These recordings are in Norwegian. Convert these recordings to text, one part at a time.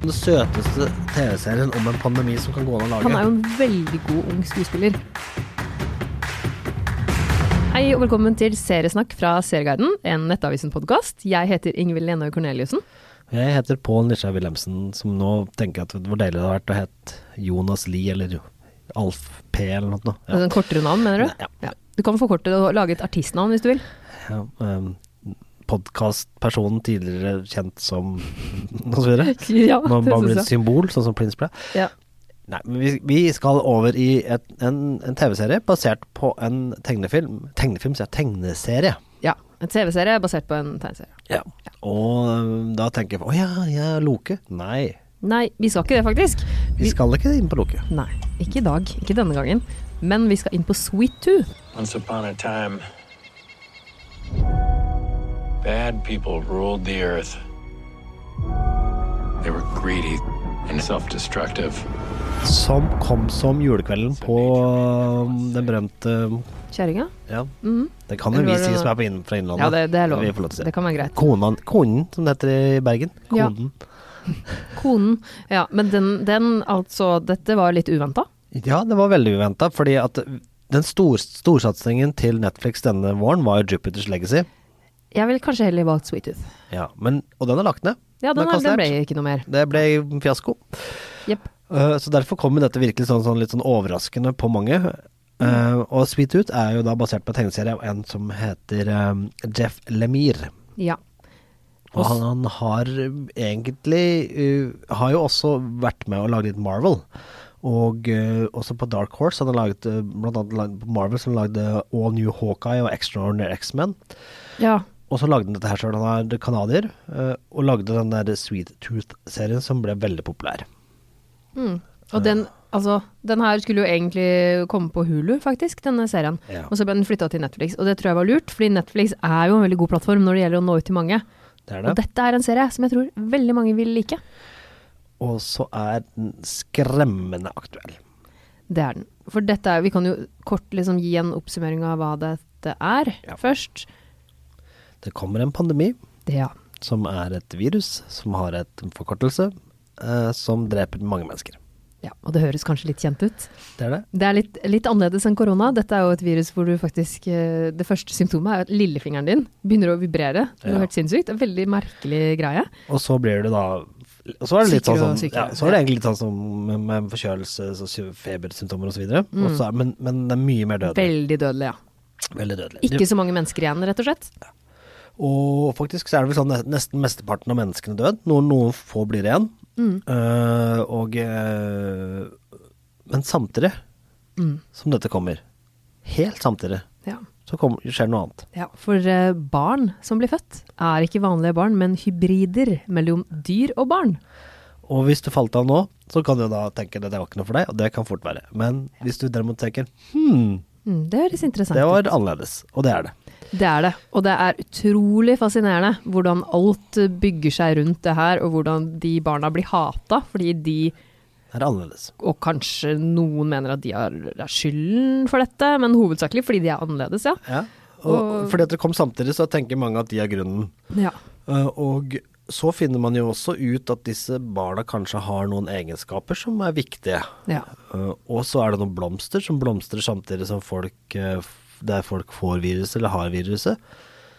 Den søteste TV-serien om en pandemi som kan gå an å lage. Han er jo en veldig god ung skuespiller. Hei og velkommen til Seriesnakk fra Serieguiden, en Nettavisen-podkast. Jeg heter Ingvild Lenøy Corneliussen. Jeg heter Pål Nisja Wilhelmsen, som nå tenker at hvor deilig det hadde vært å hete Jonas Lie eller Alf P eller noe. Ja. En kortere navn, mener du? Ja. Du kan forkorte det og lage et artistnavn hvis du vil. ja um, Podkastpersonen tidligere kjent som videre. Ja, Man det bare blir et symbol, sånn som Prince ble. Ja. Nei, men vi, vi skal over i et, en, en TV-serie basert på en tegnefilm Tegnefilm, sier jeg. Tegneserie. ja. En TV-serie basert på en tegneserie. Ja. Og um, da tenker jeg på Å ja, ja, Loke. Nei, Nei, vi skal ikke det, faktisk. vi skal ikke inn på Loke. Nei, ikke i dag. Ikke denne gangen. Men vi skal inn på Sweet 2 Once upon a time, bad people ruled the earth. They were greedy and self destructive. Som kom som julekvelden på um, den berømte Kjerringa? Ja, Mhm. det kan jo vi si som er på inn, fra Innlandet. Ja, det, det er lov. Vi får lov til å si Det kan være greit. Konan, konen, som det heter i Bergen. Ja. Konen. Konen. Ja, men den, den altså Dette var litt uventa. Ja, det var veldig uventa, fordi at den stor, storsatsingen til Netflix denne våren var jo Jupiters Legacy. Jeg ville kanskje heller valgt Sweet Tooth. Ja, men, og den er lagt ned. Ja, den, Den den ble ikke noe mer. Det ble fiasko. Yep. Uh, så derfor kommer dette virkelig sånn, sånn litt sånn overraskende på mange. Uh, og Sweet Tooth er jo da basert på en tegneserie av en som heter um, Jeff Lemire. Ja. Og han, han har egentlig uh, Har jo også vært med og lage litt Marvel. Og uh, også på Dark Horse. Han har laget uh, blant annet på Marvel som lagde All New Hawkeye og Extraordinary X-Men. ja. Og så lagde han dette her sjøl. Han er canadier. eh, og lagde den der Sweet Tooth-serien som ble veldig populær. Mm. Og den, altså, den her skulle jo egentlig komme på Hulu, faktisk, denne serien. Ja. Og så ble den flytta til Netflix. Og det tror jeg var lurt, fordi Netflix er jo en veldig god plattform når det gjelder å nå ut til mange. Det er Og dette er en serie som jeg tror veldig mange vil like. Og så er den skremmende aktuell. Det er den. For dette er, vi kan jo kort liksom gi en oppsummering av hva dette er Ja. først. Det kommer en pandemi ja. som er et virus som har et forkortelse eh, som dreper mange mennesker. ja. Og det høres kanskje litt kjent ut. Det er det. Det er litt, litt annerledes enn korona. Dette er jo et virus hvor du faktisk eh, Det første symptomet er at lillefingeren din begynner å vibrere. Det er Ja. helt sinnssykt. Det er en veldig merkelig greie. Og så blir du da og så er det litt sånn som, ja, så er det egentlig litt sånn som med, med forkjølelse, så febersymptomer osv. Mm. Men, men det er mye mer dødelig. Veldig dødelig, ja. Veldig dødelig. Ikke så mange mennesker igjen, rett og slett. Og faktisk så er det vel sånn nesten mesteparten av menneskene død. Noen, noen få blir igjen. Mm. Uh, og uh, Men samtidig Mm. som dette kommer, helt samtidig, Ja. så kom, skjer noe annet. ja. For uh, barn som blir født, er ikke vanlige barn, men hybrider mellom dyr og barn. Og hvis du falt av nå, så kan du da tenke at det var ikke noe for deg, og det kan fort være. Men hvis du derimot tenker hm, Mm, det høres interessant det var annerledes, og det er det. Det er det. Og det er utrolig fascinerende hvordan alt bygger seg rundt det her, og hvordan de barna blir hata fordi de Det er annerledes. Og kanskje noen mener at de har skylden for dette, men hovedsakelig fordi de er annerledes, ja. Ja. Og, Og- fordi at det kom samtidig, så tenker mange at de er grunnen. ja. Eh, og så finner man jo også ut at disse barna kanskje har noen egenskaper som er viktige. ja. Uh, og så er det noen blomster som blomstrer samtidig som folk uh, der folk får viruset eller har viruset.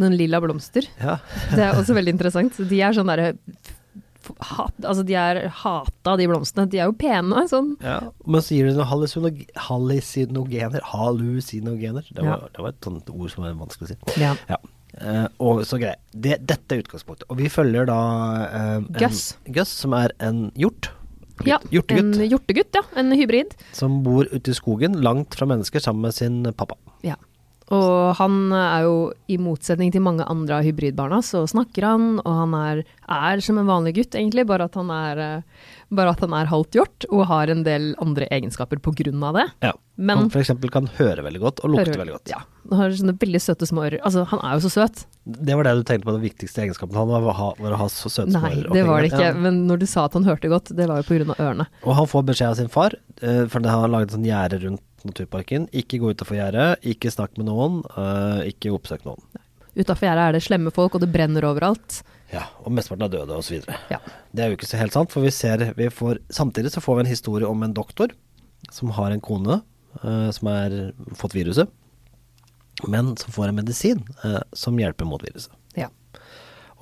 Noen lilla blomster. Ja. Det er også veldig interessant. De er sånn derre hat, Altså, de er hata, de blomstene. De er jo pene, sånn. Men så gir de noen hallusinog hallusinogener. Hallusinogener. Det var, det var et sånt ord som er vanskelig å si. Ja. Ja. Eh, og så greit. Det, dette er utgangspunktet. Og vi følger da uh, en, Gus. Gus, som er en hjort. Ja, Hjortegutt. En hjortegutt, ja. En hybrid. Som bor ute i skogen, langt fra mennesker, sammen med sin pappa. Ja. Og han er jo, i motsetning til mange andre av hybridbarna, så snakker han, og han er, er som en vanlig gutt, egentlig, bare at han er, eh, bare at han er halvt hjort, og har en del andre egenskaper på grunn av det. Ja. Men- han f.eks. kan høre veldig godt, og lukte veldig godt. Ja. Han har sånne veldig søte små ører. Altså, han er jo så søt. Det var det du tenkte på, den viktigste egenskapen han var, å ha, var å ha så søte små Nei, det var det ikke. Ja. Men når du sa at han hørte godt, det var jo av ørene. Og han får beskjed av sin far, eh, for han har laget sånn gjerde rundt naturparken. Ikke gå utafor gjerdet, ikke snakk med noen, eh, ikke oppsøk noen. utafor gjerdet er det slemme folk, og det brenner overalt. Ja, og mesteparten er døde, osv. Ja. Det er jo ikke så helt sant, for vi ser vi får, Samtidig så får vi en historie om en doktor som har en kone som har fått viruset, men som får en medisin eh, som hjelper mot viruset. Ja.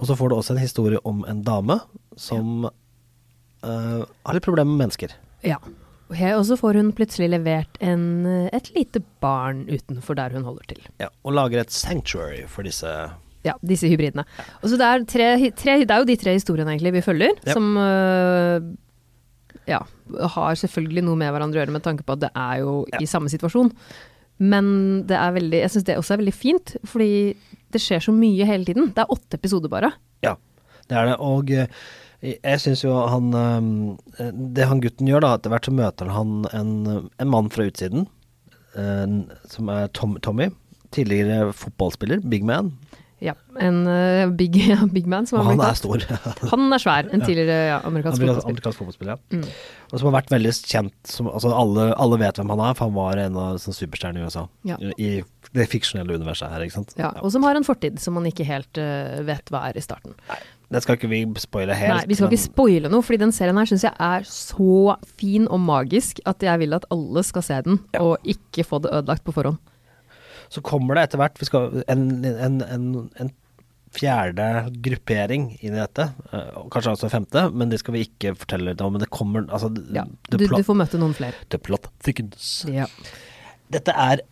Og så får du også en historie om en dame som eh, har litt problemer med mennesker. ja. Og så får hun plutselig levert en, et lite barn utenfor der hun holder til. Ja, og lager et sanctuary for disse Ja, disse hybridene. Og så det er, tre, tre, det er jo de tre historiene egentlig vi følger, Ja. som øh, ja, har selvfølgelig noe med hverandre å gjøre med tanke på at det er jo Ja. i samme situasjon. Men det er veldig, jeg syns det også er veldig fint, fordi det skjer så mye hele tiden. Det er åtte episoder bare. Ja, det er det. Og eh, jeg syns jo han eh, Det han gutten gjør, da, etter hvert så møter han en, en mann fra utsiden, eh, som er Tom, Tommy. Tidligere fotballspiller, big man. Ja, en uh, big, big man som Og han er stor. Han er svær. En tidligere ja, amerikansk amerikansk fotballspiller, ja. Mm. Og som har vært veldig kjent som, altså alle, alle vet hvem han er, for han var en av sånn, superstjernene i USA. Ja. I det fiksjonelle universet her, ikke sant. Ja, og som har en fortid som man ikke helt uh, vet hva er i starten. Nei. Det skal ikke vi spoile helt. Nei, vi skal men- ikke spoile noe, fordi den serien her syns jeg er så fin og magisk at jeg vil at alle skal se den, Ja. og ikke få det ødelagt på forhånd. Så kommer det etter hvert vi skal, en, en, en, en fjerde gruppering inn i dette, eh, kanskje også en femte, men det skal vi ikke fortelle litt om. Men det kommer altså, Ja, du, plot, du får møte noen flere. the plot thickens. Ja. Dette er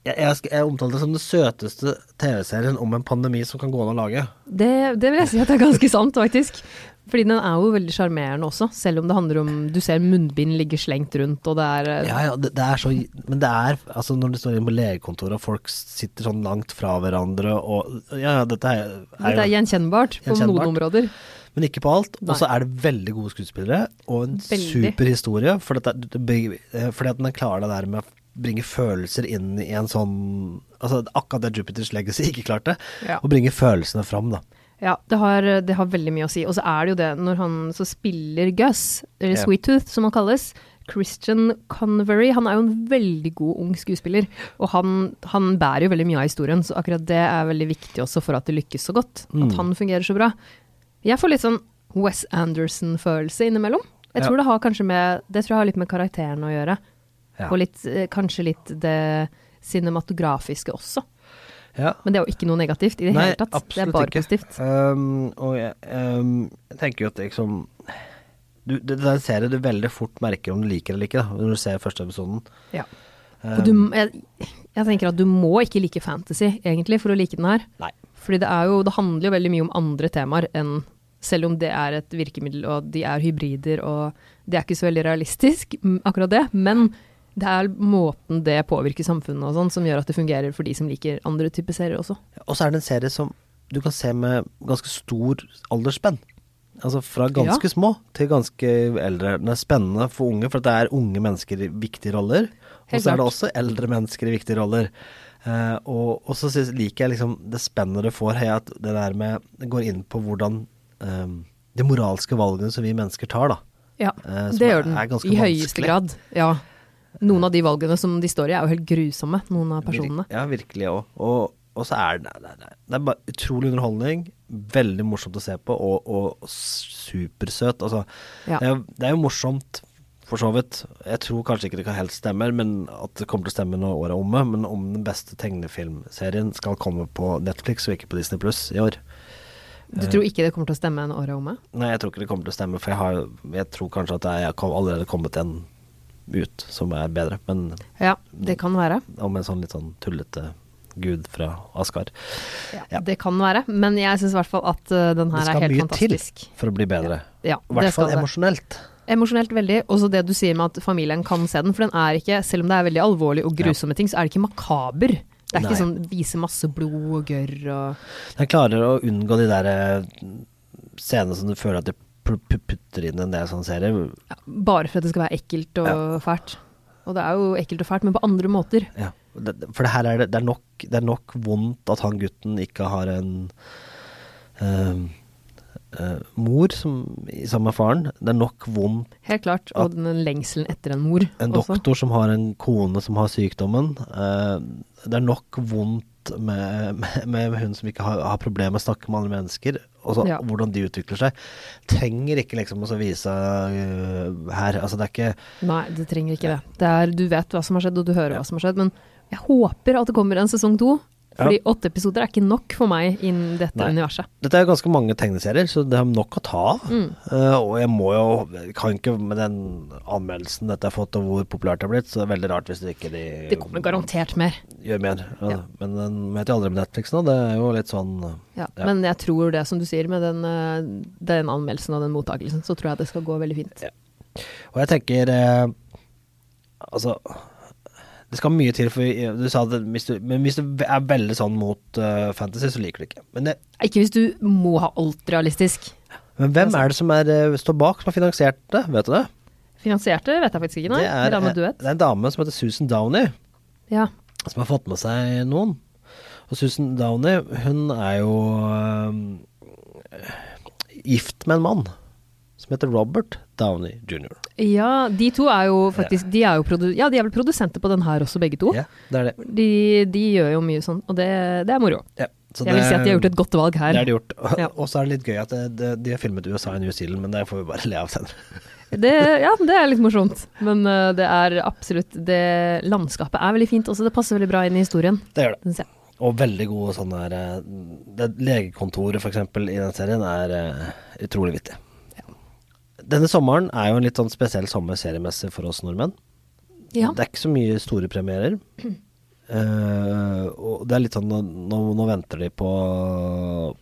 jeg, jeg, jeg omtaler det som den søteste TV-serien om en pandemi som kan gå an å lage. Det, det vil jeg si at det er ganske sant, faktisk. Fordi den er jo veldig sjarmerende også, selv om det handler om Du ser munnbind ligge slengt rundt, og det er eh, Ja, ja, det, det er så Men det er altså når du står inne på legekontoret og folk sitter sånn langt fra hverandre og Ja, ja, dette er, Dette er er gjenkjennbart på Gjenkjennbart. noen områder. Men ikke på alt. Og så er det veldig gode skuespillere, og en Veldig. super historie. For dette, eh, fordi at den klarer det der med å bringe følelser inn i en sånn Altså akkurat det Jupiters Legacy ikke klarte. Ja. Å bringe følelsene fram, da. Ja, det har, det har veldig mye å si. Og så er det jo det, når han så spiller Gus, eller yeah. Sweet Tooth som han kalles, Christian Convery, han er jo en veldig god ung skuespiller. Og han, han bærer jo veldig mye av historien, så akkurat det er veldig viktig også for at det lykkes så godt. Mm. At han fungerer så bra. Jeg får litt sånn Wes Anderson-følelse innimellom. Jeg Ja. tror det har kanskje med Det tror jeg har litt med karakteren å gjøre. Ja. Og litt, eh, kanskje litt det cinematografiske også. Ja. Men det er jo ikke noe negativt i det Nei, hele tatt. Det er bare ikke. positivt. Um, og jeg, um, jeg tenker jo at liksom du, det, er en serie du veldig fort merker om du liker eller ikke, da, når du ser første episoden. Ja. Um, du, jeg, jeg tenker at du må ikke like fantasy, egentlig, for å like den her. Nei. Fordi det jo, det handler jo veldig mye om andre temaer enn selv om det er et virkemiddel, og de er hybrider, og det er ikke så veldig realistisk, akkurat det. Men det er måten det påvirker samfunnet og sånn, som gjør at det fungerer for de som liker andre typer serier også. Og så er det en serie som du kan se med ganske stor aldersspenn. Altså fra ganske Ja. små til ganske eldre. Den er spennende for unge, for det er unge mennesker i viktige roller. Og så er det også eldre mennesker i viktige roller. Uh, og, og så synes- liker jeg liksom det spennet det får, at det der med Det går inn på hvordan um, de moralske valgene som vi mennesker tar, da. Ja, uh, det gjør den. I høyeste grad. Ja. Noen av de valgene som de står i, er jo helt grusomme, noen av personene. Ja, virkelig òg. Og, og så er det, det, det, det er bare utrolig underholdning. Veldig morsomt å se på, og, og supersøt. Altså, Ja. det, er, det er jo morsomt, for så vidt. Jeg tror kanskje ikke det kan helt stemme, men at det kommer til å stemme når året er omme. Men om den beste tegnefilmserien skal komme på Netflix og ikke på Disney Pluss i år. Du tror ikke det kommer til å stemme når året omme? Nei, jeg tror ikke det kommer til å stemme, for jeg, har, jeg tror kanskje at det er allerede kommet en ut som er bedre. Men Ja, det kan være. om en sånn litt sånn tullete gud fra Asgard. Ja, Ja. Det kan være, men jeg syns i hvert fall at uh, den her er helt mye til fantastisk. for å bli bedre. Ja, I hvert fall emosjonelt. Emosjonelt veldig. Og så det du sier med at familien kan se den, for den er ikke, selv om det er veldig alvorlig og grusomme ting, så er det ikke makaber. Det er Nei. ikke sånn vise masse blod og gørr og Den klarer å unngå de der eh, scenene som du føler at de putter inn en del sånne serier. ja, Bare for at det skal være ekkelt og fælt. Og det er jo ekkelt og fælt, men på andre måter. Ja. For det her er det, det, er nok, det er nok vondt at han gutten ikke har en eh, eh, mor som, sammen med faren. Det er nok vondt Helt klart. Og den lengselen etter en mor en også. doktor som har en kone som har sykdommen. eh, det er nok vondt med, med, med hun som ikke har, har problemer med å snakke med andre mennesker, og så Ja. hvordan de utvikler seg. Trenger ikke liksom å vise uh, her. Altså det er ikke Nei, det trenger ikke det. det er, du vet hva som har skjedd, og du hører hva som har skjedd. Men jeg håper at det kommer en sesong to. Fordi åtte episoder er ikke nok for meg innen dette Nei. universet. Dette er ganske mange tegneserier, så det er nok å ta av. Mm. Uh, og jeg må jo jeg Kan ikke med den anmeldelsen dette har fått, og hvor populært det har blitt, så det er veldig rart hvis det ikke de Det kommer garantert mer. gjør mer. Ja. Ja. Men den vet jo aldri med Netflix nå, det er jo litt sånn Ja. Ja. Men jeg tror det, som du sier, med den, eh, den anmeldelsen og den mottakelsen, så tror jeg det skal gå veldig fint. Og jeg tenker eh, Altså Det skal mye til, for du sa det hvis du, Men hvis du er veldig sånn mot uh, fantasy, så liker du ikke. Men, det, Ikke hvis du må ha alt realistisk. men hvem er det som er, eh, står bak, som har finansiert det? Vet du det? Finansierte vet jeg faktisk ikke, nei. det, er, det er en dame som heter Susan Downey, Ja. som har fått med seg noen. Og Susan Downey, hun er jo eh, gift med en mann som heter Robert Downey jr. ja, de to er jo faktisk De er jo produ ja, de er vel produsenter på den her også, begge to. Ja, det er det. De, de gjør jo mye sånn, og det, det er moro. Ja, så Jeg vil si at de har gjort et godt valg her. Det har de gjort. Ja. Og så er det litt gøy at det, det, de har filmet USA og New Zealand, men det får vi bare le av senere. Det, ja, det er litt morsomt. Men uh, det er absolutt det Landskapet er veldig fint også. Det passer veldig bra inn i historien. Det gjør det. Og veldig gode sånne der eh, det Legekontoret, for eksempel, i den serien er uh, utrolig vittig. Denne sommeren er jo en litt sånn spesiell sommer seriemessig for oss nordmenn. Ja. Det er ikke så mye store premierer. Uh, og det er litt sånn Nå, nå, venter de på,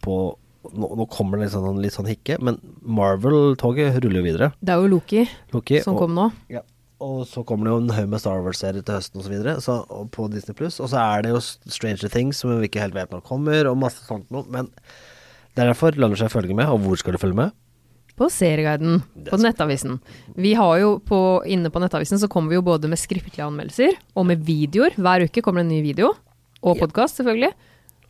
på nå, nå kommer det litt sånn, litt sånn hikke, men Marvel-toget ruller jo videre. Det er jo Loki Loki, som og- kom nå. Ja. Og så kommer det jo en haug med Star Wars-serier til høsten osv. på Disney Pluss. Og så er det jo Stranger Things som vi ikke helt vet når kommer, og masse sånt noe. Men det er derfor lønner seg å følge med. Og hvor skal du følge med? På Serieguiden, på Nettavisen. Vi har jo på, Inne på Nettavisen så kommer vi jo både med skriftlige anmeldelser og med videoer. Hver uke kommer det en ny video. Og podkast, selvfølgelig.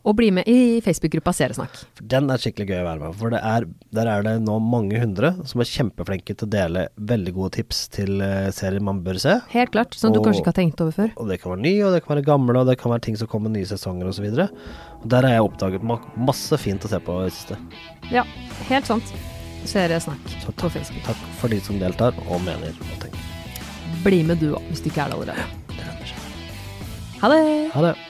Og bli med i Facebook-gruppa Seriesnakk. Den er skikkelig gøy å være med på. For det er, der er det nå mange hundre som er kjempeflinke til å dele veldig gode tips til eh, serier man bør se. Helt klart. Som du kanskje ikke har tenkt over før. Og det kan være nye, og det kan være gamle, og det kan være ting som kommer nye sesonger osv. Der har jeg oppdaget masse fint å se på i det siste. Ja, helt sant. Seriesnakk Så på Facebook. Takk for de som deltar og mener og tenker. Bli med du òg, hvis du ikke er det allerede. Det lønner seg. Ha det! Ha det.